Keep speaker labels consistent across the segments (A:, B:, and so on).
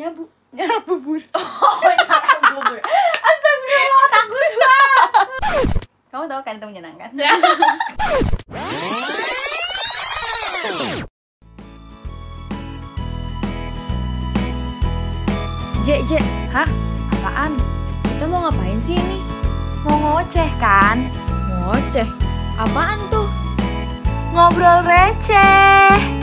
A: nyabu
B: nyarap bubur
A: oh nyarap bubur astagfirullah takut banget kamu tahu kan itu menyenangkan
C: Jek, Jek, hah? Apaan? Kita mau ngapain sih ini? Mau ngoceh kan? Ngoceh? Apaan tuh? Ngobrol receh.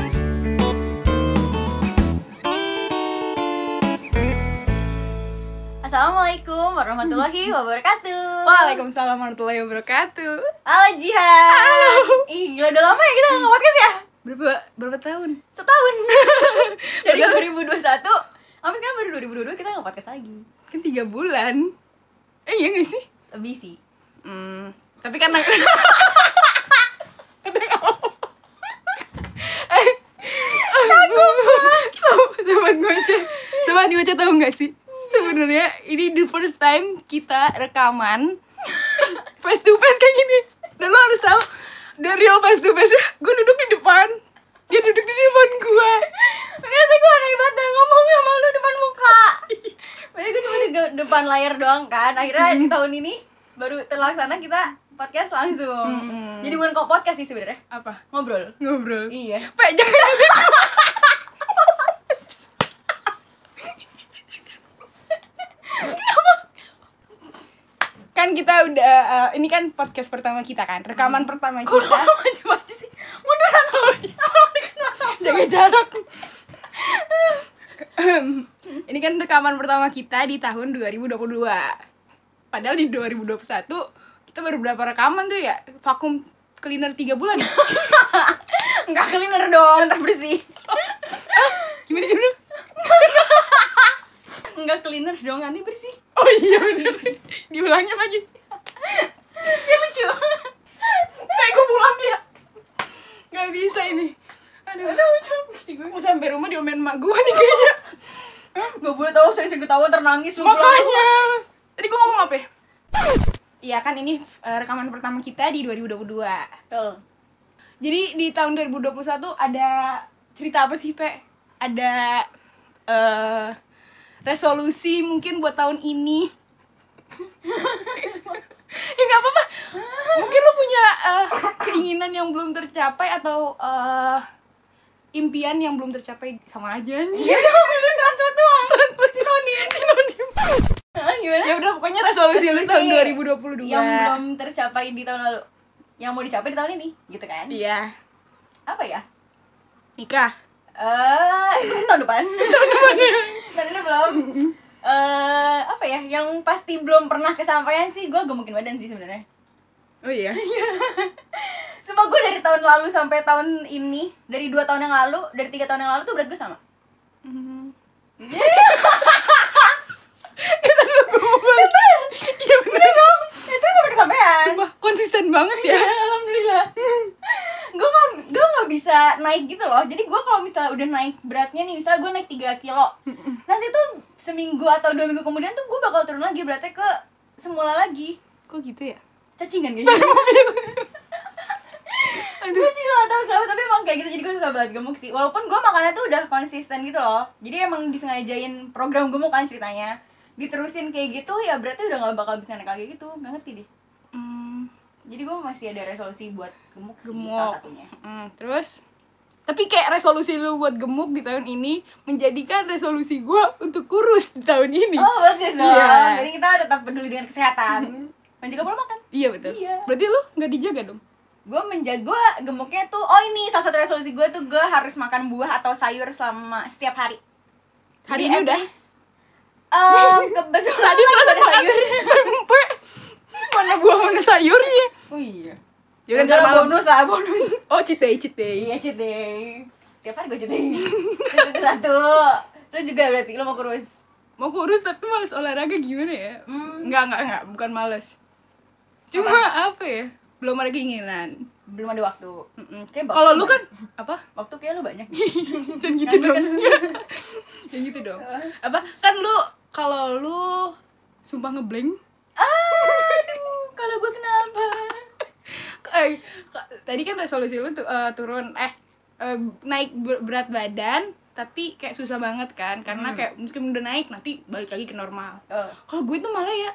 A: Assalamualaikum warahmatullahi wabarakatuh.
B: Waalaikumsalam warahmatullahi wabarakatuh.
A: Halo Jihan. Ih gila udah lama ya kita nggak podcast ya?
B: Berapa berapa tahun?
A: Setahun. Dari
B: Padahal-
A: 2021 Sampai sekarang baru 2022 kita nggak podcast lagi.
B: Kan tiga bulan. Eh iya gak sih?
A: Lebih sih.
B: Hmm, tapi karena Sobat ngoceh Sobat ngoceh tahu gak sih Sebenarnya ini the first time kita rekaman Face to face kayak gini. Dan lo harus tahu Dari real face to face Gue duduk di depan. Dia duduk di depan gue
A: Biasa gue aneh banget dah ngomong sama lu depan muka. Padahal gue cuma di de- depan layar doang kan. Akhirnya di tahun ini baru terlaksana kita podcast langsung.
B: Mm-mm.
A: Jadi bukan kok podcast sih sebenarnya.
B: Apa?
A: Ngobrol.
B: Ngobrol.
A: Iya.
B: Pak jangan kan kita udah uh, ini kan podcast pertama kita kan rekaman pertama
A: Kok
B: kita.
A: lo maju-maju sih? Munduran lo
B: jaga jarak. Ini kan rekaman pertama kita di tahun 2022 padahal di 2021 kita baru berapa rekaman tuh ya? Vakum cleaner 3 bulan.
A: Enggak cleaner dong, ntar bersih.
B: Gimana gimana?
A: Enggak cleaner dong, nanti bersih
B: oh iya bener. Diulangnya lagi.
A: Ya lucu.
B: Kayak gue pulang ya. Nggak bisa ini. Aduh. Aduh mau sampai rumah diomelin emak gue nih kayaknya.
A: Gak boleh tau, saya sering ketawa ntar nangis lu pulang.
B: makanya. Tadi gue ngomong apa ya? Iya kan ini eh, rekaman pertama kita di 2022
A: Betul.
B: Jadi di tahun 2021 ada cerita apa sih, Pe? Ada eh resolusi mungkin buat tahun ini. ya nggak apa-apa. Mungkin lo punya eh, keinginan yang belum tercapai atau eh, impian yang belum tercapai sama aja nih.
A: Iya dong, itu transfer doang Transfer sinonim
B: Sinonim.
A: Gimana?
B: ya udah pokoknya resolusi lu tahun 2022.
A: Yang belum tercapai di tahun lalu Yang mau dicapai di tahun ini, gitu kan?
B: Iya.
A: Apa ya?
B: Nikah.
A: Eh, itu tahun depan Tahun depan Ini belum Eh, apa ya? Yang pasti belum pernah kesampaian sih Gue gemukin badan sih sebenarnya
B: Oh iya.
A: Sumpah gue dari tahun lalu sampai tahun ini Dari dua tahun yang lalu, dari tiga tahun yang lalu tuh berat gue sama
B: Hmm.
A: Iya bener Itu sampai kesampaian.
B: Sumpah, konsisten banget ya.
A: Alhamdulillah. Gue gak gue gak bisa naik gitu loh. Jadi gue kalau misalnya udah naik beratnya nih misalnya gue naik 3 kilo nanti tuh seminggu atau dua minggu kemudian tuh gue bakal turun lagi beratnya ke semula lagi.
B: Kok gitu ya?
A: cacingan kayaknya. Gue juga gak tau kenapa tapi emang kayak gitu jadi gue suka banget gemuk sih. Walaupun gue makannya tuh udah konsisten gitu loh. Jadi emang disengajain program gemuk kan ceritanya diterusin kayak gitu ya berarti udah gak bakal bisa naik lagi gitu gak ngerti deh
B: Hmm,
A: jadi gue masih ada resolusi buat gemuk, sih
B: Gemuk.
A: salah satunya
B: hmm, terus tapi kayak resolusi lu buat gemuk di tahun ini menjadikan resolusi gua untuk kurus di tahun ini.
A: Oh bagus dong.
B: Iya.
A: Jadi kita tetap peduli dengan kesehatan. Dan juga pola makan.
B: Iya betul.
A: Iya.
B: Berarti lu nggak dijaga dong?
A: Gue menjaga gue gemuknya tuh. Oh ini salah satu resolusi gue tuh gue harus makan buah atau sayur selama setiap hari.
B: Hari
A: Jadi
B: ini udah.
A: least, em, kebetulan
B: Tadi ternyata
A: ada sayur.
B: Pempe. Mana buah mana sayurnya?
A: Oh iya.
B: Ya malam.
A: bonus lah bonus.
B: Oh cheat day.
A: iya day. Tiap hari gue day. Itu satu. Lu juga berarti lu mau kurus.
B: Mau kurus tapi males olahraga gimana ya?
A: Hmm,
B: Enggak, enggak, enggak, bukan males. Cuma apa, ya? Belum ada keinginan.
A: belum ada waktu. Kayak
B: Kalau lu kan apa?
A: waktu kayak lu banyak.
B: Dan gitu dong.
A: kan?
B: Dan gitu dong. Apa? Kan lu kalau lu sumpah ngeblank
A: Aduh, kalau gue kenapa?
B: eh, tadi kan resolusi lu tuh, eh, turun. Eh eh, naik ber- berat badan tapi kayak susah banget kan karena
A: Hmm.
B: kayak meskipun udah naik nanti balik lagi ke normal.
A: Oh.
B: kalau gue tuh malah ya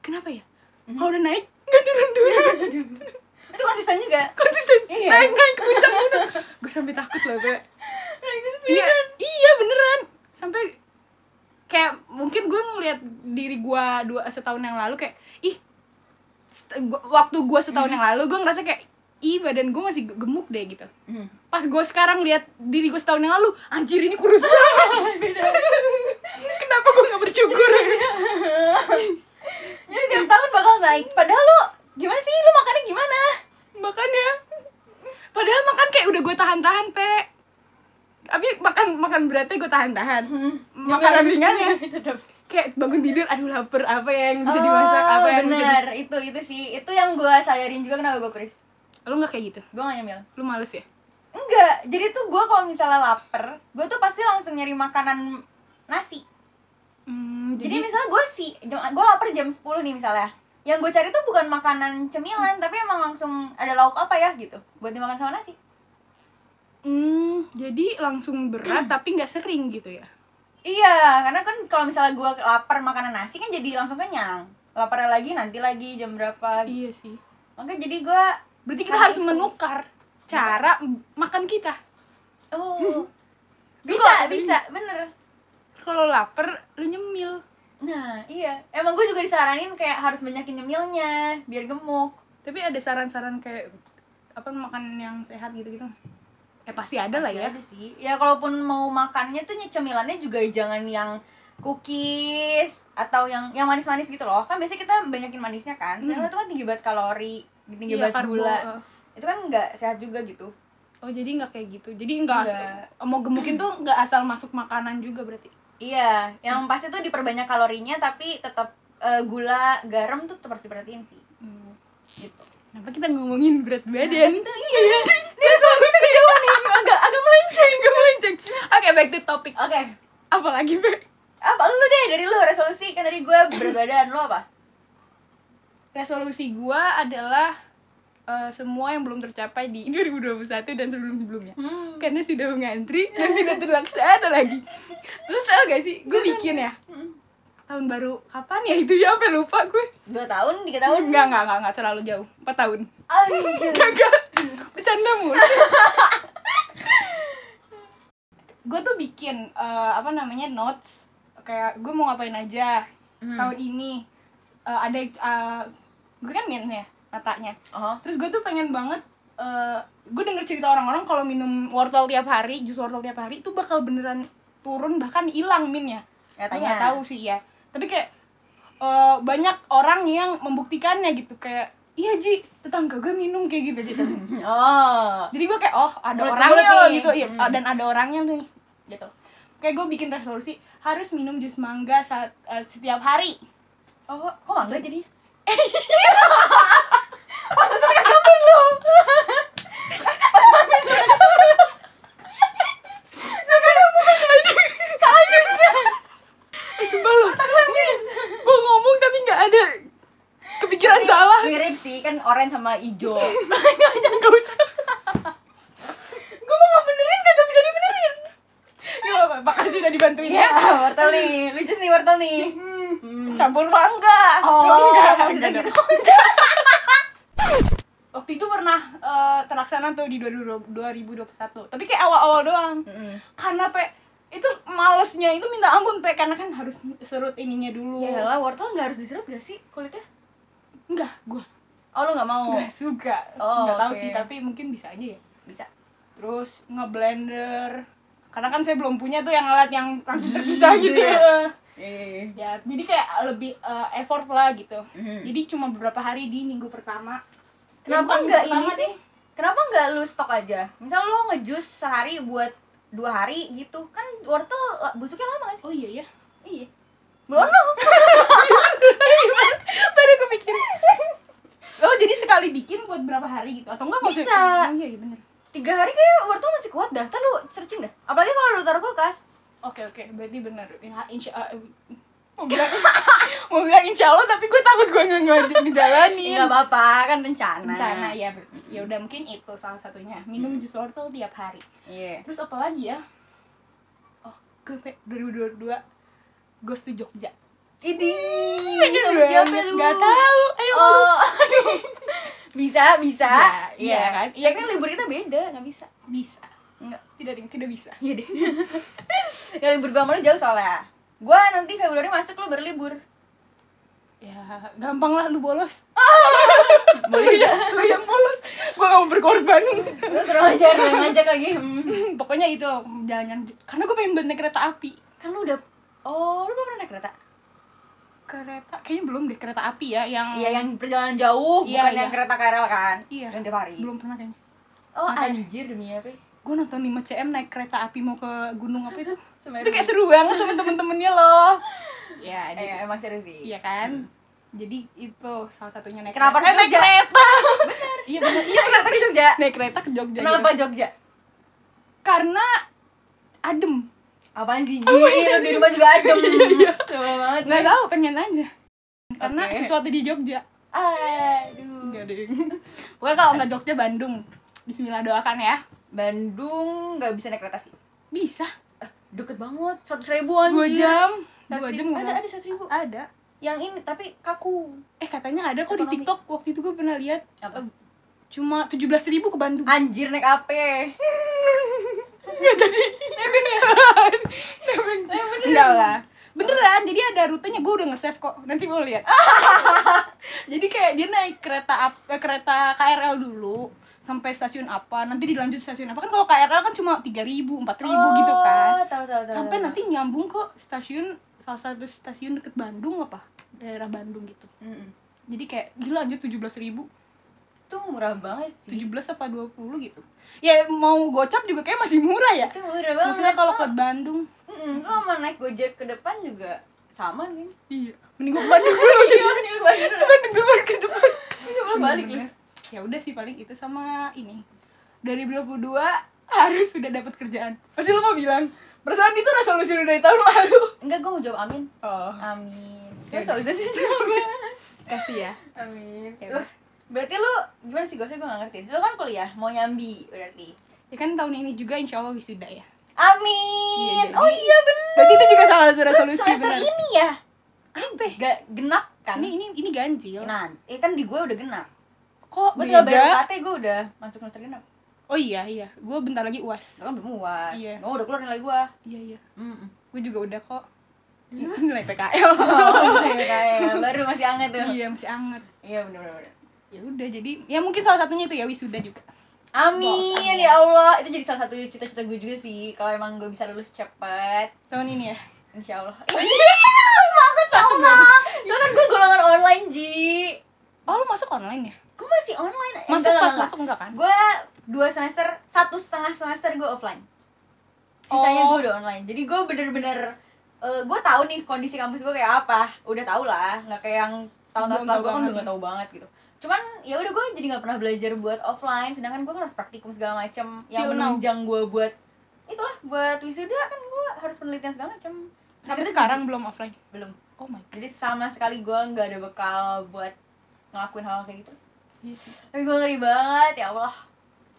B: kenapa ya? Kalau udah naik nggak turun turun
A: Itu konsisten juga.
B: konsisten.
A: Iya.
B: naik naik puncak gue sampai takut loh kayak iya iya beneran. Sampai kayak mungkin gue ngeliat diri gue dua setahun yang lalu kayak ih gua- waktu gue setahun yang lalu gue ngerasa kayak ih badan gue masih gemuk deh gitu
A: Hmm.
B: pas gue sekarang lihat diri gue setahun yang lalu anjir ini kurus banget kenapa gue nggak bersyukur
A: Jadi tiap tahun bakal naik. Padahal lo gimana sih? Lo makannya gimana?
B: makanya padahal makan kayak udah gue tahan-tahan pe tapi makan makan beratnya gue tahan-tahan makanan ringannya
A: Tetap.
B: kayak bangun tidur aduh lapar apa yang bisa dimasak apa yang bisa
A: Oh, bener. Itu itu sih. Itu yang gue sadarin juga kenapa gue kuris.
B: di... lu nggak kayak gitu
A: Gue gak nyemil.
B: lu males ya
A: Enggak. Jadi tuh gue kalau misalnya lapar, gue tuh pasti langsung nyari makanan nasi.
B: hmm,
A: Jadi,
B: jadi,
A: misalnya gue sih, gue lapar jam 10 nih misalnya. Yang gue cari tuh bukan makanan cemilan, tapi emang langsung ada lauk apa ya gitu, buat dimakan sama nasi.
B: Hmm, jadi langsung berat tapi nggak sering gitu ya
A: Iya, karena kan kalau misalnya gue lapar makanan nasi kan jadi langsung kenyang. Lapar lagi nanti lagi jam berapa.
B: iya sih
A: Makanya jadi gue
B: berarti kita harus
A: itu.
B: menukar cara makan kita
A: oh bisa bisa bener.
B: kalau lapar lu nyemil
A: Nah iya, emang gue juga disaranin kayak harus banyakin nyemilnya biar gemuk.
B: tapi ada saran-saran kayak apa makan yang sehat gitu eh pasti ada lah ya
A: Ada sih. Ya kalaupun mau makannya tuh cemilannya juga jangan yang cookies atau yang yang manis-manis gitu loh. Kan biasanya kita banyakin manisnya kan. Karena
B: Hmm.
A: itu kan tinggi banget kalori, tinggi
B: Iya,
A: banget gula.
B: eh.
A: Itu kan nggak sehat juga gitu.
B: oh jadi nggak kayak gitu jadi nggak mau gemukin tuh nggak asal masuk makanan juga berarti
A: Iya, yang pasti tuh diperbanyak kalorinya tapi tetap eh, gula, garam tuh tetap harus diperhatiin sih.
B: Hmm.
A: Gitu.
B: Kenapa kita ngomongin berat badan
A: Itu iya. Dia kalau bisa jauh nih, agak agak melenceng.
B: Agak melenceng oke back to topic
A: Oke.
B: apalagi Be?
A: Apa lu deh dari lu resolusi kan tadi gue berat badan lu apa?
B: resolusi gua adalah eh, semua yang belum tercapai di 2021 dan sebelum-sebelumnya
A: Hmm.
B: karena sudah mengantri dan tidak terlaksana lagi lu tau gak sih gue bikin ya
A: Hmm.
B: Tahun baru kapan ya itu ya sampai lupa gue
A: Dua tahun, tiga tahun?
B: enggak enggak enggak enggak terlalu jauh empat tahun
A: Anjir.
B: Gagal. Bercanda mulu. gue tuh bikin eh, apa namanya notes kayak gue mau ngapain aja
A: Hmm.
B: tahun ini Eh, ada eh, gue kan min ya matanya
A: Oh.
B: terus gue tuh pengen banget eh, gue denger cerita orang-orang kalau minum wortel tiap hari jus wortel tiap hari itu bakal beneran turun bahkan hilang minnya
A: Katanya.
B: nggak tahu sih ya tapi kayak eh, banyak orang yang membuktikannya gitu kayak iya Ji tetangga gue minum kayak gitu gitu
A: Oh.
B: jadi gue kayak oh ada
A: Mulut
B: orangnya loh gitu iya
A: Hmm.
B: dan ada orangnya nih gitu kayak gue bikin resolusi harus minum jus mangga saat eh, setiap hari
A: Oh, kok mangga jadinya?
B: eh sumpah lo gue ngomong tapi nggak ada kepikiran salah
A: Mirip orange sama hijau.
B: Gak usah Gue mau ngebenerin kagak bisa dibenerin Gak apa-apa, makasih udah dibantuin
A: Iya,
B: ya
A: wortel nih. Lucu nih wortel nih. Hmm.
B: Campur mangga
A: Oh,
B: enggak,
A: maksudnya gitu.
B: Waktu itu pernah eh, terlaksana tuh di 2020 2021 Tapi kayak awal-awal doang. Karena pe itu malesnya itu minta ampun pe karena kan harus serut ininya dulu
A: Ya lah, wortel nggak harus diserut gak sih kulitnya?
B: enggak gua
A: Oh, lu nggak mau?
B: nggak suka
A: Oh,
B: nggak tahu
A: oke.
B: sih tapi mungkin bisa aja ya
A: Bisa.
B: terus ngeblender karena kan saya belum punya tuh yang alat yang langsung terpisah gitu
A: Iya.
B: ya
A: Iya.
B: ya jadi kayak lebih eh, effort lah gitu
A: Mhm.
B: jadi cuma beberapa hari di minggu pertama
A: Kenapa
B: Ya, bukan
A: nggak
B: minggu
A: ini
B: pertama
A: sih? Kenapa nggak lu stok aja? Misal lu ngejus sehari buat dua hari gitu, kan wortel la- busuknya lama gak sih?
B: oh iya ya
A: Iya. Belum lu.
B: baru kepikir oh jadi sekali bikin buat berapa hari gitu atau enggak
A: Bisa.
B: oh, iya iya bener
A: Tiga hari kayak wortel masih kuat dah. Ntar lu searching dah. Apalagi kalau lu taruh kulkas.
B: oke oke berarti bener ya, insya eh, mau bilang mau bilang insya Allah tapi gue takut gue nggak ngejalanin
A: Enggak apa-apa, kan rencana.
B: rencana ya ya udah mungkin itu salah satunya minum jus wortel tiap hari
A: Iya.
B: terus apa lagi ya gue pe 2022 ghost to Jogja
A: Sama siapa lu?
B: Gak tahu. Ayo
A: Oh. bisa, bisa.
B: Bisa, iya kan?
A: Iya kan libur kita beda, nggak bisa.
B: bisa.
A: Enggak.
B: Tidak yang tidak bisa.
A: Iya deh. ya libur gua lu jauh soalnya. Gua nanti Februari masuk lu berlibur.
B: Ya, gampang lah lu bolos.
A: Boleh ya?
B: lu yang bolos. Gua gak mau berkorban.
A: Lu kurang ajar, gue yang ngajak lagi. Hmm.
B: Pokoknya itu jalan-jalan. Karena gue pengen banget naik kereta api.
A: Kan lu udah Oh, lu belum pernah naik kereta?
B: Kereta, kayaknya belum deh kereta api ya yang
A: Iya, yang perjalanan jauh,
B: Iya,
A: bukan
B: iya.
A: yang kereta KRL kan?
B: Iya.
A: Yang tiap hari.
B: belum pernah kayaknya.
A: Oh,
B: Makanya.
A: anjir demi apa?
B: Gue nonton 5 CM naik kereta api mau ke gunung apa itu? Itu kayak seru banget sama temen-temennya loh. Ya,
A: Eh, emang seru sih.
B: iya kan? Jadi itu salah satunya naik
A: Kenapa
B: kereta. Eh, naik kereta? Iya benar.
A: Iya, kereta ke Jogja.
B: Naik kereta ke Jogja.
A: Kenapa
B: gitu.
A: Jogja?
B: Karena adem.
A: Apaan sih, Ji? Lu di rumah juga adem. Coba banget.
B: Nggak tahu, pengen aja. Karena sesuatu di Jogja.
A: Aduh.
B: Enggak deh. Pokoknya kalau nggak Jogja, Bandung. Bismillah doakan ya.
A: Bandung nggak bisa naik kereta sih.
B: Bisa.
A: Deket banget, seratus ribu anjir.
B: Dua jam. Dua jam
A: Ada, ada seratus ribu.
B: Ada.
A: Yang ini tapi kaku.
B: Eh katanya ada kok di. TikTok waktu itu gue pernah lihat
A: Apa?
B: eh, cuma 17.000 ribu ke Bandung.
A: Anjir naik apa?
B: Enggak lah. Beneran, jadi ada rutenya gue udah nge-save kok. Nanti mau lihat. jadi kayak dia naik kereta ap- eh, kereta KRL dulu sampai stasiun apa, nanti dilanjut stasiun apa. Kan kalau KRL kan cuma 3.000, 4.000 gitu kan.
A: Oh, tahu tahu tahu.
B: Sampai
A: tahu.
B: nanti nyambung ke stasiun salah satu stasiun deket Bandung apa? Daerah Bandung gitu.
A: Mm-mm.
B: Jadi kayak gila anjir 17.000 ribu
A: Itu murah banget sih.
B: 17 apa 20 gitu ya mau gocap juga kayak masih murah ya
A: Itu murah banget.
B: maksudnya kalau ke Bandung
A: Mm-mm. Kalau mau naik Gojek ke depan juga sama nih.
B: iya mending gue ke Bandung dulu
A: Iya, ini lu balik dulu.
B: Bandung dulu ke depan
A: Ini belum balik lah.
B: ya udah sih paling itu sama ini dari 2022 harus sudah dapat kerjaan pasti lo mau bilang perasaan itu resolusi lu dari tahun lalu
A: Enggak, gue mau jawab amin.
B: oh
A: Amin.
B: Ya
A: Ya soalnya sih jawabnya.
B: kasih ya
A: Amin.
B: Ya
A: berarti lu gimana sih gosnya gue gak ngerti. Lu kan kuliah, mau nyambi berarti.
B: ya kan tahun ini juga insya Allah wisuda ya
A: Amin.
B: Iya, jadi-
A: oh iya bener.
B: berarti itu juga salah satu resolusi
A: Semester
B: benar
A: ini ya. Apa? Gak genap kan?
B: ini ini ini ganjil
A: Nah, eh kan di gue udah genap.
B: kok
A: Gue tinggal bayar UKT gue udah masuk semester genap.
B: oh iya iya gue bentar lagi uas
A: kan belum uas.
B: Iya.
A: Oh, udah keluar nilai gue.
B: iya iya
A: Mm
B: gue juga udah kok nilai PKL
A: Oh, kayak baru masih anget tuh.
B: iya masih anget
A: Iya bener bener. bener.
B: Ya udah jadi ya mungkin salah satunya itu ya wisuda juga
A: Amin ya Allah. Itu jadi salah satu cita-cita gue juga sih. Kalau emang gue bisa lulus cepet,
B: tahun ini ya
A: insya Allah. Iya, banget Allah. Soalnya gue golongan online Ji.
B: oh lu masuk online ya
A: Gue masih online. Eh,
B: masuk
A: enggak,
B: pas
A: enggak,
B: masuk enggak kan
A: Gue dua semester, satu setengah semester gue offline. Sisanya
B: Oh.
A: gue udah online. Jadi gue bener-bener, eh, gue tahu nih kondisi kampus gue kayak apa. Udah tau lah, nggak kayak yang tahun-tahun setelah
B: tahu
A: gue kan udah
B: ya.
A: tahu banget gitu. Cuman ya udah gue jadi nggak pernah belajar buat offline. Sedangkan gue kan harus praktikum segala macem yang
B: now.
A: menunjang gue buat itulah buat wisuda kan gue harus penelitian segala macem.
B: sampai sekarang belum offline
A: jadi- belum.
B: oh my
A: Jadi sama sekali gue nggak ada bekal buat ngelakuin hal kayak gitu.
B: god
A: Tapi gue ngeri banget ya Allah.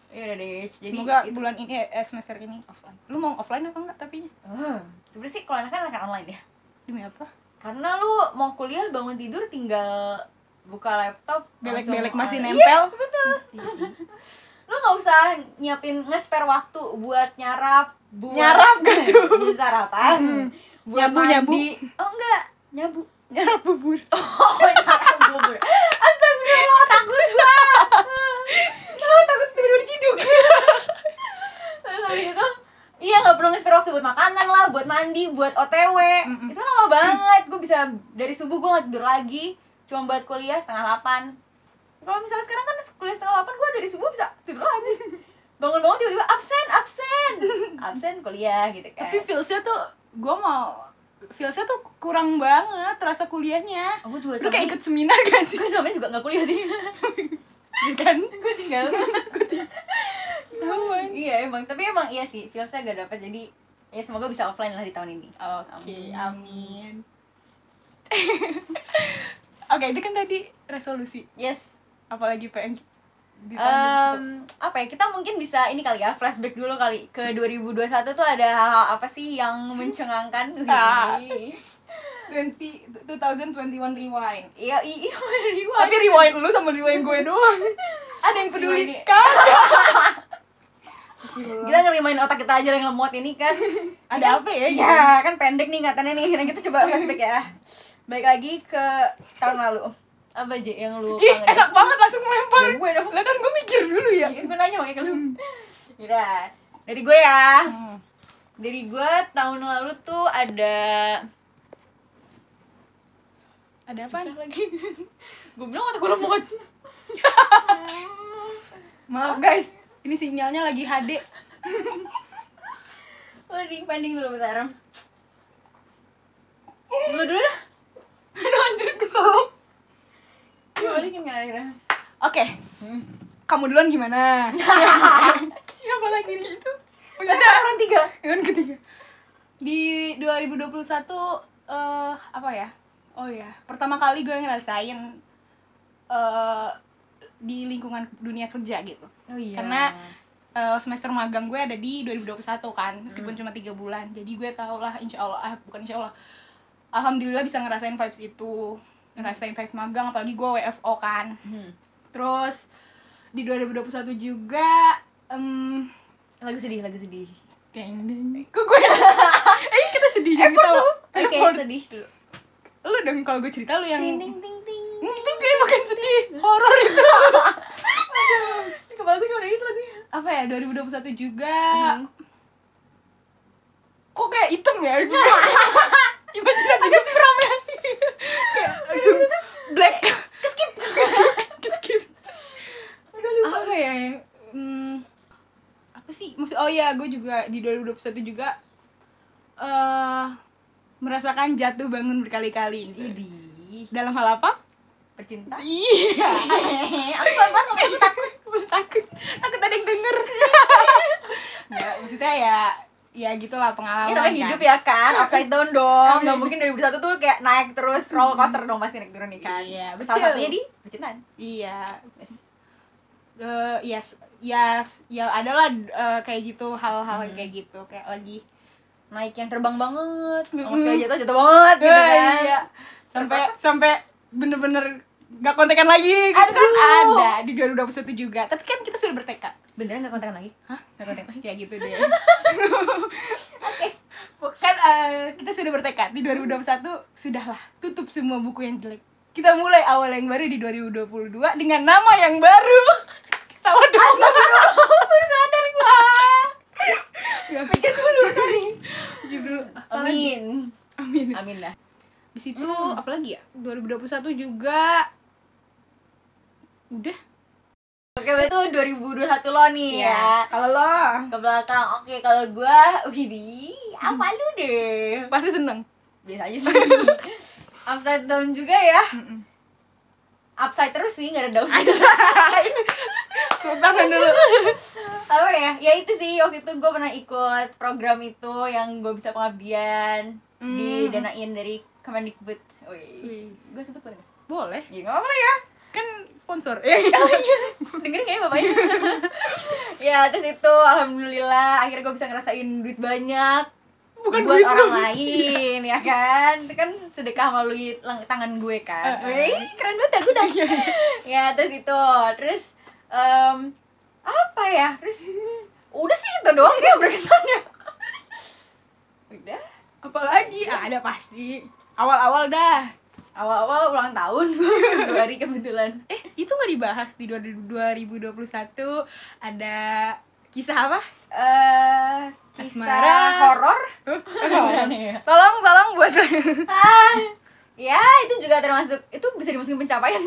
A: Ya udah deh. Jadi
B: semoga
A: itu-
B: bulan ini eh, semester ini offline lu mau offline apa enggak tapi
A: Hmm, sebenarnya sih kalau enakan enakan online ya.
B: demi apa
A: Karena lu mau kuliah bangun tidur tinggal buka laptop
B: belek-belek masih
A: online.
B: nempel
A: Iya, betul. Lu nggak usah nyiapin nge-spare waktu buat nyarap, buat
B: Nyarap gitu.
A: Buat sarapan.
B: Hmm.
A: Buat
B: Nyabu, nyabu.
A: mandi. Oh enggak, nyabu.
B: nyarap bubur
A: Oh, nyarap bubur. Astagfirullah, takut banget. Oh, takut tidur ciduk. Terus habis itu Iya nggak perlu nge-spare waktu buat makanan lah, buat mandi, buat OTW.
B: Mm-mm.
A: Itu lama banget. Gue bisa dari subuh gue nggak tidur lagi. Cuma buat kuliah setengah delapan. Kalau misalnya sekarang kan kuliah setengah delapan, gue dari subuh bisa tidur lagi. Bangun-bangun tiba-tiba absen, absen, absen kuliah gitu kan.
B: tapi feelsnya tuh gue mau feelsnya tuh kurang banget rasa kuliahnya
A: aku juga
B: lu kayak ikut seminar gak sih
A: gue sama juga nggak kuliah sih.
B: Ya kan
A: gue tinggal.
B: Tahuan.
A: iya emang, tapi emang iya sih, feelsnya gak dapet jadi ya semoga bisa offline lah di tahun ini.
B: oke amin oke itu kan tadi resolusi.
A: Yes,
B: apalagi di tahun
A: Em, apa ya kita mungkin bisa ini kali ya flashback dulu kali. Ke 2021 tuh ada hal-hal apa sih yang mencengangkan?
B: Ah.
A: Wih.
B: 20 2021 rewind.
A: Iya iya rewind.
B: tapi rewind lu sama rewind gue doang. Ada yang peduli kan
A: kita ngerimain otak kita aja yang lemot ini kan.
B: Ada apa ya
A: ya kan pendek nih katanya nih. Nah kita coba flashback ya balik lagi ke tahun lalu. Apa aja yang lu
B: Ih,
A: kangenin?
B: enak banget langsung melempar.
A: Ya, gue dong.
B: Lah kan gue mikir dulu ya.
A: Iya, gue nanya makanya ke lu. Yaudah, dari gue ya.
B: Hmm.
A: Dari gue tahun lalu tuh ada
B: ada apa?
A: Lagi. Gue bilang otak gue lemot
B: maaf guys. Ini sinyalnya lagi HD
A: Pending, pending dulu bentar. Dulu dulu dah
B: aduh anjir keselak
A: Gue balikin kan akhirnya?
B: Oke. Kamu duluan gimana? Siapa lagi nih? Itu
A: Ada orang tiga.
B: Yang ketiga. Di 2021 eh apa ya? Oh ya pertama kali gue ngerasain eh di lingkungan dunia kerja gitu.
A: Oh iya.
B: Karena- Eh, semester magang gue ada di 2021 kan meskipun cuma tiga bulan. Jadi gue tau lah insya Allah ah, bukan insya Allah. Alhamdulillah bisa ngerasain vibes itu ngerasain vibes magang apalagi gue WFO kan.
A: Hmm.
B: terus di 2021 juga em
A: Lagu sedih, lagu sedih.
B: Deng deng. Kok gue Eh kita sedih tau.
A: tuh. Oke,
B: Effort.
A: sedih dulu.
B: Lu dong kalau gue cerita lu yang
A: Ting, ting, ting, ting
B: Hmm, Itu gue makin sedih Horor itu
A: Ini Kepala gue cuma itu lagunya
B: Apa ya 2021 juga
A: Hmm.
B: Kok kayak hitam ya? Gitu Imajinasi gue sih Kayak langsung black.
A: Skip.
B: Skip Apa ya hmm, Apa sih? Maksud, Oh iya gue juga di 2021 juga eh merasakan jatuh bangun berkali-kali.
A: Idih
B: dalam hal apa?
A: Percinta.
B: Iya.
A: Aku banget takut.
B: Gue takut, takut ada yang denger. Nggak, maksudnya ya ya gitulah pengalaman.
A: Ini namanya
B: kan.
A: hidup ya kan, upside down dong
B: Iya.
A: Gak mungkin dari satu tuh kayak naik terus roller coaster dong pasti naik turun nih kan
B: Iya,
A: Salah
B: betul.
A: satunya di percintaan
B: Iya. Eh, yes, yes, ya adalah eh, kayak gitu hal-hal
A: Hmm.
B: kayak gitu kayak lagi
A: Naik yang terbang banget Kalau
B: Mm-mm.
A: sekali jatuh, jatuh banget gitu
B: Eh,
A: kan
B: iya. sampai sampai bener-bener gak kontekan lagi gitu kan ada di 2021 juga tapi kan kita sudah bertekad
A: Beneran gak kontekan lagi?
B: Hah?
A: Gak kontekan lagi?
B: ya gitu deh Bukan eh, kita sudah bertekad di 2021 sudahlah tutup semua buku yang jelek. Kita mulai awal yang baru di 2022 dengan nama yang baru. Ketawa dong.
A: Baru sadar gua
B: Gak pikir dulu tadi. Apa lagi?
A: Amin
B: Amin.
A: Amin lah
B: Di situ
A: Hmm.
B: apa lagi ya? 2021 juga udah.
A: Oke, berarti 2021 lo nih ya
B: Kalau lo
A: Ke belakang, oke kalau gua Widih, apa lu deh
B: pasti seneng.
A: Biasa aja sih Upside down juga ya. Upside terus sih, gak ada down
B: Tepuk tangan dulu.
A: apa ya ya itu sih waktu itu gue pernah ikut program itu yang gue bisa pengabdian
B: Hmm.
A: didanain dari Kemendikbud Wih, gue sebut boleh nggak?
B: Boleh.
A: ya nggak apa-apa ya
B: Kan sponsor. Eh.
A: dengerin gak ya bapaknya. Ya terus itu alhamdulillah akhirnya gue bisa ngerasain duit banyak.
B: Bukan
A: buat
B: duit
A: orang lain ya kan? Itu kan sedekah melalui tangan gue kan.
B: Eh, eh.
A: Wih, keren banget dah gue dah ya terus itu. Terus em, apa ya? Terus udah sih itu doang ya berkesannya. Udah.
B: Apalagi? Ah, ada pasti. Awal-awal dah.
A: Awal-awal ulang tahun dua hari kebetulan
B: Eh, itu nggak dibahas di 2021 ada kisah apa?
A: eh
B: Asmara.
A: kisah horor
B: Tolong, tolong buat
A: ah ya itu juga termasuk itu bisa dimasukin pencapaian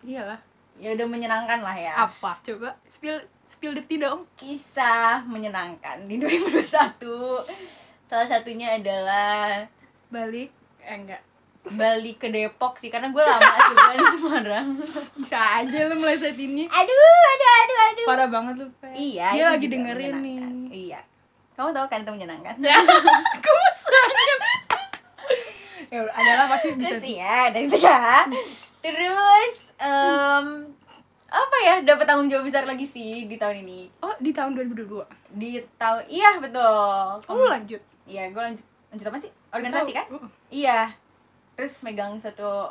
B: Iyalah.
A: ya udah menyenangkan lah ya
B: Apa? Coba spill spill the tea dong.
A: kisah menyenangkan di 2021 salah satunya adalah
B: Balik eh enggak.
A: balik ke Depok sih karena gue lama sih gue di Semarang
B: Bisa aja lu meleset ini.
A: aduh aduh aduh aduh
B: Parah banget lu, Pe.
A: iya
B: Dia lagi
A: juga
B: dengerin nih.
A: iya kamu tahu kan itu menyenangkan
B: Ya udah, adalah pasti bisa.
A: terus ya dan itu ya terus em, apa ya dapat tanggung jawab besar lagi sih di tahun ini
B: Oh, di tahun 2022.
A: di tahun iya betul
B: Kamu lanjut.
A: iya gue lanjut lanjut apa sih organisasi kan?
B: Uh,
A: iya. Terus megang satu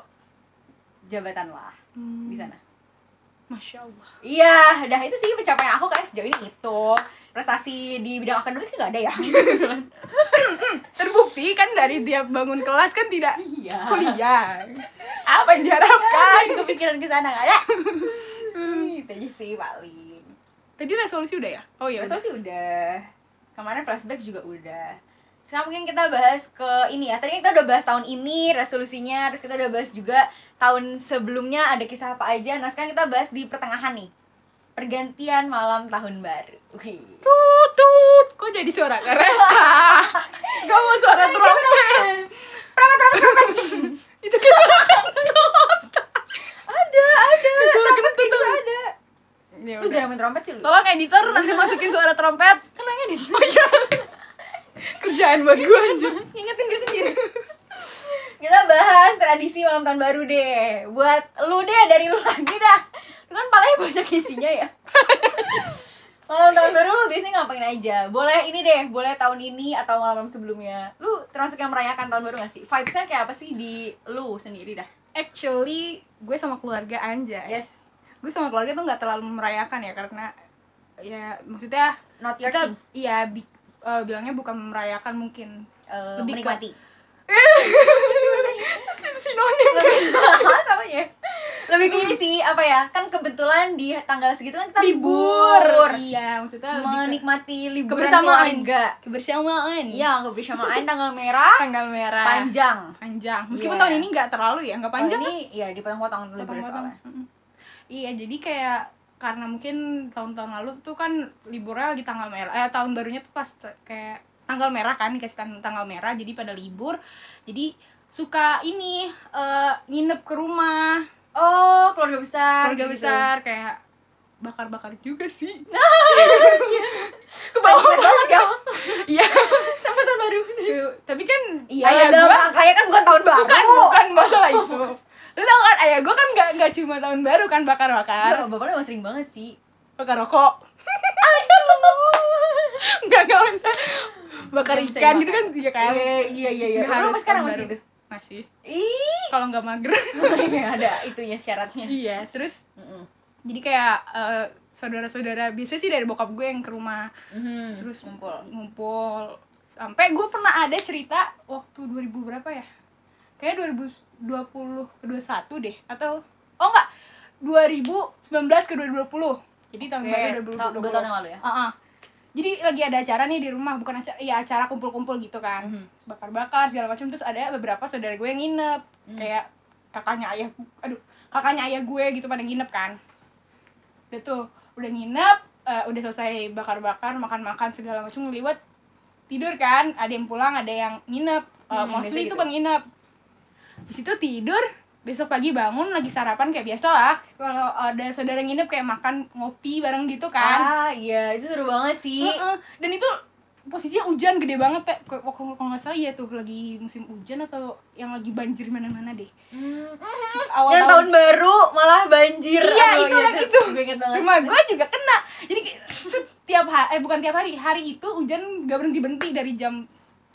A: jabatan lah
B: hmm,
A: di sana.
B: Masya Allah.
A: iya dah itu sih pencapaian aku kan sejauh ini itu. Prestasi di bidang akademik sih gak ada ya.
B: Terbukti kan dari dia bangun kelas kan tidak
A: iya.
B: kuliah. Apa yang diharapkan?
A: kan kepikiran ke sana gak ada? Itu aja sih paling.
B: Tadi resolusi udah ya? Oh iya.
A: Resolusi udah. Kemarin flashback juga udah sekarang mungkin kita bahas ke ini ya tadi kita udah bahas tahun ini resolusinya terus kita udah bahas juga tahun sebelumnya ada kisah apa aja nah sekarang kita bahas di pertengahan nih pergantian malam tahun baru Wih.
B: Tut, tut. Kok jadi suara kereta? Gak mau suara trompet. Itu kayak suara kentut.
A: ada ada
B: suara
A: trompet
B: kentut tuh.
A: ada
B: Ya
A: lu jarang main trompet sih lu
B: Tolong editor nanti masukin suara trompet.
A: kan ngedit
B: Oh iya. Kerjaan buat gue anjir.
A: ingetin diri sendiri? Kita bahas tradisi malam tahun baru deh. Buat lu deh dari lu lagi dah. Lu kan palanya banyak isinya ya. Malam tahun baru lu biasanya ngapain aja? Boleh ini deh boleh tahun ini atau malam sebelumnya. Lu termasuk yang merayakan tahun baru gak sih? Vibesnya kayak apa sih di lu sendiri dah?
B: Actually, gue sama keluarga Anjay.
A: yes.
B: Gue sama keluarga tuh nggak terlalu merayakan ya karena ya maksudnya
A: not your
B: kita
A: things
B: iya eh, bilangnya bukan merayakan mungkin
A: Eh,
B: lebih
A: menikmati.
B: Sinonim
A: lebih sama ya? Lebih ke ini sih apa ya? Kan kebetulan di tanggal segitu kan kita libur,
B: iya maksudnya
A: menikmati liburan
B: Kebersamaan.
A: keluarga
B: kebersamaan.
A: Iya kebersamaan. Tanggal merah
B: tanggal merah.
A: panjang.
B: Panjang. Meskipun
A: Iya.
B: tahun ini nggak terlalu ya nggak panjang.
A: Tahun ini ya dipotong-potong libur soalnya
B: iya jadi kayak karena mungkin tahun-tahun lalu tuh kan liburnya lagi tanggal merah eh tahun barunya tuh pas kayak tanggal merah kan dikasih tang- tanggal merah jadi pada libur. Jadi suka ini eh, nginep ke rumah.
A: Oh keluarga besar.
B: Keluarga
A: gitu.
B: besar kayak bakar-bakar juga sih. Ke
A: Banyak
B: bawah
A: banget ya
B: iya.
A: Sampai tahun baru.
B: Tapi kan
A: iya dalam
B: gua
A: kan bukan tahun baru.
B: bukan bukan masalah itu kan ayah gue kan nggak nggak cuma tahun baru kan bakar bakar
A: Iya, bapaknya emang sering banget sih.
B: Bakar rokok. Nggak nggak bakar
A: Nggak bisa
B: ikan gitu kan juga kan?
A: Iya iya iya iya. Lu
B: harus
A: sekarang masih
B: baru.
A: itu
B: masih.
A: Ih.
B: Kalau nggak mager.
A: Ada itunya syaratnya.
B: Iya terus
A: Mm-mm.
B: jadi kayak eh, saudara-saudara biasa sih dari bokap gue yang ke rumah.
A: Mhm,
B: terus
A: ngumpul.
B: ngumpul. Sampai gue pernah ada cerita waktu 2000 berapa ya kayak 2020 ke 21 deh atau oh enggak 2019 ke 2020 jadi tahun
A: Oke,
B: baru
A: tahun-
B: 2020
A: dua tahun yang lalu ya?
B: Ah, ah. jadi lagi ada acara nih di rumah bukan acara ya acara kumpul-kumpul gitu kan.
A: Mhm.
B: bakar-bakar segala macam. Terus ada beberapa saudara gue yang nginep.
A: Hmm.
B: kayak kakaknya ayah aduh kakaknya ayah gue gitu pada nginep kan. Udah tuh udah nginep eh, udah selesai bakar-bakar makan-makan segala macam ngeliwat tidur kan. Ada yang pulang ada yang nginep.
A: Hmm,
B: mostly itu
A: gitu.
B: bang di situ tidur besok pagi bangun lagi sarapan kayak biasa lah. Kalau ada saudara nginep kayak makan ngopi bareng gitu kan.
A: Ah iya itu seru banget sih.
B: Heeh. dan itu posisinya hujan gede banget pe kalau nggak salah iya tuh lagi musim hujan atau yang lagi banjir mana-mana deh.
A: Hmm.
B: awal
A: yang tahun. baru malah banjir.
B: Iya,
A: Oh,
B: itu itu.
A: gue inget banget.
B: Rumah gue juga kena. Jadi itu tiap hari eh bukan tiap hari hari itu hujan gak berhenti berhenti dari jam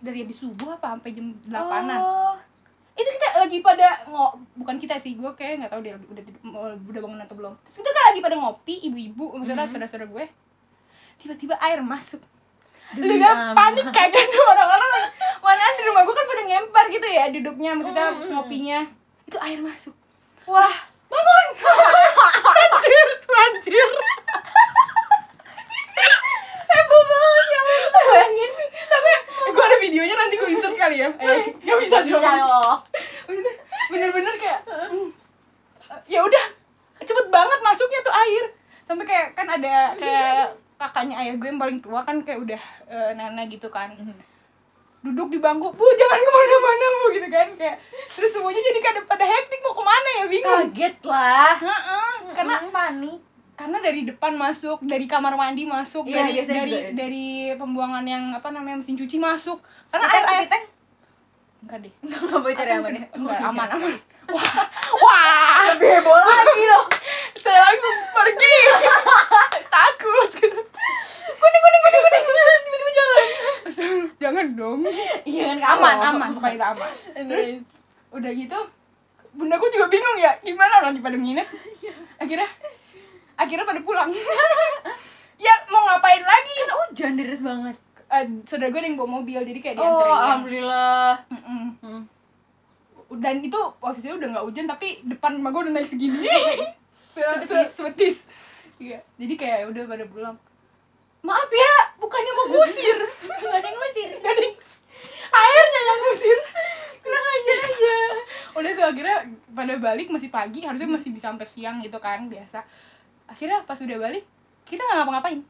B: dari habis subuh apa sampai jam delapanan.
A: Oh.
B: Itu kita lagi pada ngo bukan kita sih gue kayak nggak tahu dia udah udah bangun atau belum. Terus kita kan lagi pada ngopi ibu-ibu maksudnya
A: Mhm.
B: saudara-saudara gue. Tiba-tiba air masuk. Lu
A: amat.
B: panik kayak gitu orang-orang. Mana di rumah gue kan pada ngempar gitu ya duduknya maksudnya
A: Mm, mm.
B: ngopinya. Itu air masuk. Wah bangun! Banjir banjir heboh banget ya Allah. bayangin sampai gue ada videonya nanti gue insert kali ya eh nggak bisa
A: bisa
B: dong
A: dong
B: Maksudnya, bener-bener kayak hmm, ya udah cepet banget masuknya tuh air sampai kayak kan ada kayak kakaknya ayah gue yang paling tua kan kayak udah eh, nenek gitu kan. Duduk di bangku bu jangan ke mana-mana bu gitu kan kayak. Terus semuanya jadi kada pada hektik mau ke mana ya bingung.
A: Kaget lah.
B: Heeh, karena
A: karena panik
B: karena dari depan masuk dari kamar mandi masuk
A: Iya,
B: dari
A: biasanya
B: dari
A: juga.
B: dari pembuangan yang apa namanya mesin cuci masuk.
A: Karena air
B: air enggak deh.
A: Nggak boleh cari aman ya.
B: enggak aman aman. Wah wah.
A: Lebih heboh lagi loh
B: saya langsung pergi. Takut
A: kuning kuning kuning kuning tiba-tiba jalan
B: jangan dong
A: iya kan
B: aman
A: kalau-
B: aman pokoknya itu aman.
A: Terus?
B: udah gitu bundaku juga bingung ya gimana lagi pada nginep? Akhirnya akhirnya pada pulang. Ya mau ngapain lagi?
A: Kan hujan deras banget.
B: Eh, saudara gue ada yang bawa mobil jadi kayak
A: oh
B: dianterin
A: alhamdulillah.
B: Mm-mm.
A: Hmm.
B: dan itu posisinya udah nggak hujan tapi depan rumah gue udah naik segini. Se-
A: Sebetis.
B: se- sebetis. Iya jadi kayak udah pada pulang maaf ya bukannya mau ngusir.
A: Yang ngusir.
B: Jadi airnya yang ngusir. Kurang aja aja. Udah tuh akhirnya pada balik masih pagi harusnya masih bisa sampai siang gitu kan biasa. Akhirnya pas udah balik kita nggak ngapa-ngapain.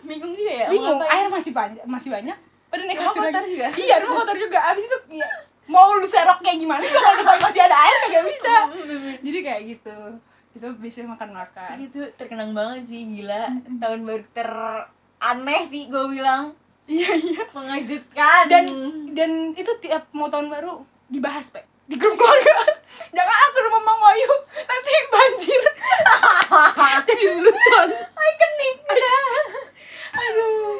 A: Bingung juga ya
B: bingung air masih banyak masih banyak. Pada naik kasur lagi.
A: juga?
B: iya rumah kotor juga. Abis itu ya, mau lu serok kayak gimana juga kalau depan masih ada air kagak bisa. Jadi kayak gitu. Itu biasanya makan makan
A: itu terkenang banget sih gila. Tahun baru teraneh sih gue bilang.
B: Iya iya.
A: Mengejutkan.
B: Dan dan itu tiap mau tahun baru dibahas pak di grup keluarga. Jangan aku rumah Mang Wayu nanti banjir. Jadi lucuan.
A: Ikonik aduh.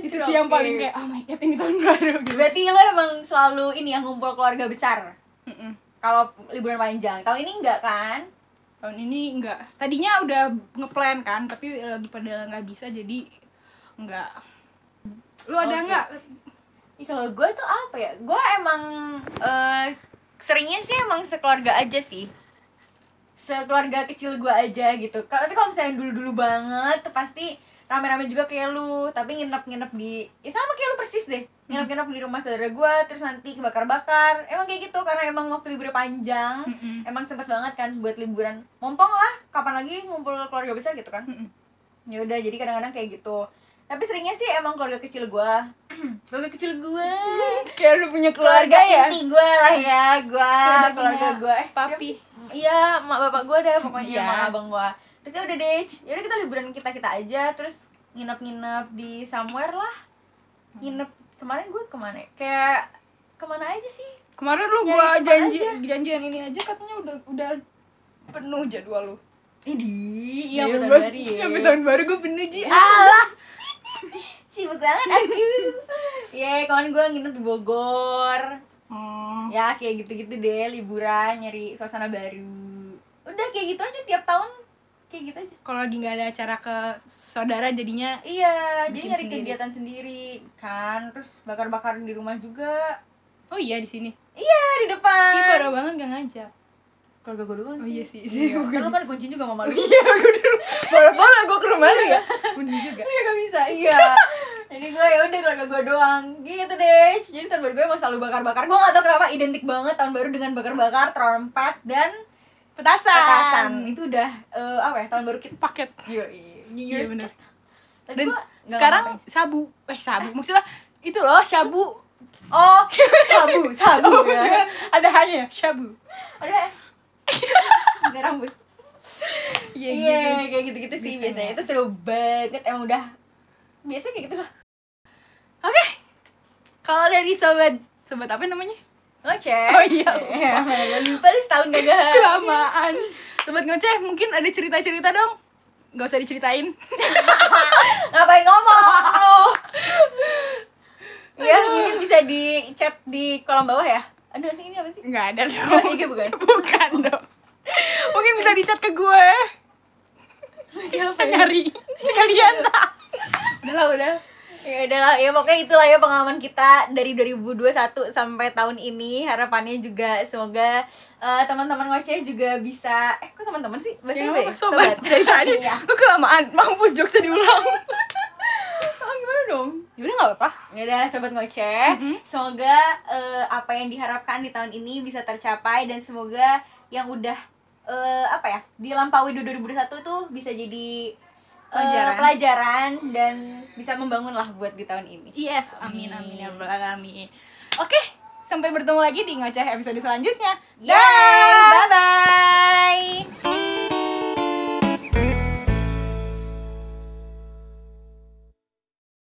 B: Itu sih yang paling kayak oh my god ini tahun baru. Gitu
A: berarti lo emang selalu ini yang ngumpul keluarga besar?
B: Mm-mm.
A: kalau liburan panjang. Tahun ini enggak kan?
B: Tahun ini enggak. Tadinya udah ngeplan kan tapi lagi pada nggak bisa jadi enggak lu ada
A: Oke.
B: nggak?
A: Ih, kalau gue tuh apa ya? Gue emang eh, seringnya sih emang sekeluarga aja sih. Sekeluarga kecil gue aja gitu. Tapi kalau misalnya dulu dulu banget tuh pasti rame-rame juga kayak lu. Tapi nginep-nginep di ya sama kayak lu persis deh. Nginep-nginep di rumah saudara gue terus nanti kebakar-bakar. Emang kayak gitu karena emang waktu libur panjang.
B: Mm-mm.
A: emang sempet banget kan buat liburan. Mompong lah kapan lagi ngumpul keluarga besar gitu kan.
B: Mm-mm.
A: ya udah jadi kadang-kadang kayak gitu tapi seringnya sih emang keluarga kecil gue keluarga kecil gue
B: kayak lu punya
A: keluarga
B: keluarga ya?
A: inti gue lah ya gue
B: Keluarga
A: gue eh,
B: papi.
A: iya mak bapak gue deh pokoknya
B: Iya.
A: mak abang gue terus ya udah deh ya udah kita liburan kita kita aja terus nginep-nginep di somewhere lah. Nginep kemarin gue ke mana ya? kayak ke mana aja sih?
B: Kemarin lu
A: tempat
B: janji
A: aja.
B: janjian ini aja katanya udah udah penuh jadwal lu.
A: Ini iya
B: Iya, gua-
A: baru ya.
B: Sampai tahun baru gue penuh ji.
A: Alah sibuk banget aku ya kemarin gue nginep di Bogor.
B: Hmm.
A: ya kayak gitu-gitu deh liburan nyari suasana baru. Udah kayak gitu aja tiap tahun. Kayak gitu aja.
B: Kalau lagi nggak ada acara ke saudara jadinya
A: iya jadi nyari
B: sendiri.
A: kegiatan sendiri. Kan terus bakar-bakar di rumah juga.
B: Oh iya di sini?
A: Iya di depan.
B: Ih, parah banget gak ngajak
A: keluarga gue doang
B: Oh
A: sih.
B: iya sih,
A: iya.
B: sih,
A: Kan lu kan kuncin juga sama lu.
B: Iya gue dulu. Boleh boleh gue ke rumah lu ya? Bener juga.
A: Iya gak bisa, iya. Jadi gue ya udah keluarga gue doang. Gitu deh. Jadi tahun baru gue emang selalu bakar-bakar. Gue gak tau kenapa identik banget tahun baru dengan bakar-bakar Trompet dan
B: petasan.
A: petasan. Itu udah eh, apa ya tahun baru kita.
B: Paket.
A: Iya. New
B: iya
A: Year's
B: bener.
A: Tapi
B: dan sekarang
A: ngapain.
B: sabu. Eh sabu. Maksudnya itu loh shabu
A: Oh. Sabu Sabu
B: Oh,
A: ya.
B: enggak. ada hanya shabu
A: Udah Ada rambut.
B: Iya
A: Iya
B: gitu.
A: kayak gitu-gitu sih
B: Biasanya.
A: biasanya Itu seru banget. Emang udah Biasa kayak gitu lah.
B: Oke. Kalau dari sobat sobat apa namanya?
A: Ngoceh.
B: Oh iya,
A: Iya, Lupa lu setahun gak
B: kelamaan. Sobat ngoceh mungkin ada cerita cerita dong? Nggak usah diceritain.
A: Ngapain ngomong? Lu? Ya mungkin bisa di chat di kolom bawah ya Aduh sih ini apa sih?
B: nggak ada dong.
A: iya bukan
B: bukan dong. Mungkin bisa di chat ke gue.
A: Siapa
B: nyari. Sekalian. Udah lah udah.
A: Ya udah lah, ya pokoknya itulah ya pengalaman kita dari 2021 sampai tahun ini. Harapannya juga semoga eh, teman-teman ngoceh juga bisa Eh kok teman-teman sih? Bahasa
B: Ya,
A: apa ya?
B: sobat, dari tadi.
A: Iya.
B: lu kelamaan. Mampus jokesnya diulang
A: Oh gimana dong?
B: Ya udah nggak apa-apa
A: Ya udah sobat ngoceh,
B: Mhm.
A: semoga eh, apa yang diharapkan di tahun ini bisa tercapai dan semoga yang udah eh, apa ya dilampaui di 2021 tuh bisa jadi eh,
B: Pelajaran.
A: pelajaran dan bisa membangun lah buat di tahun ini.
B: yes amin
A: Amin.
B: amin ya rabbal alamin oke sampai bertemu lagi di ngoceh episode selanjutnya
A: bye bye.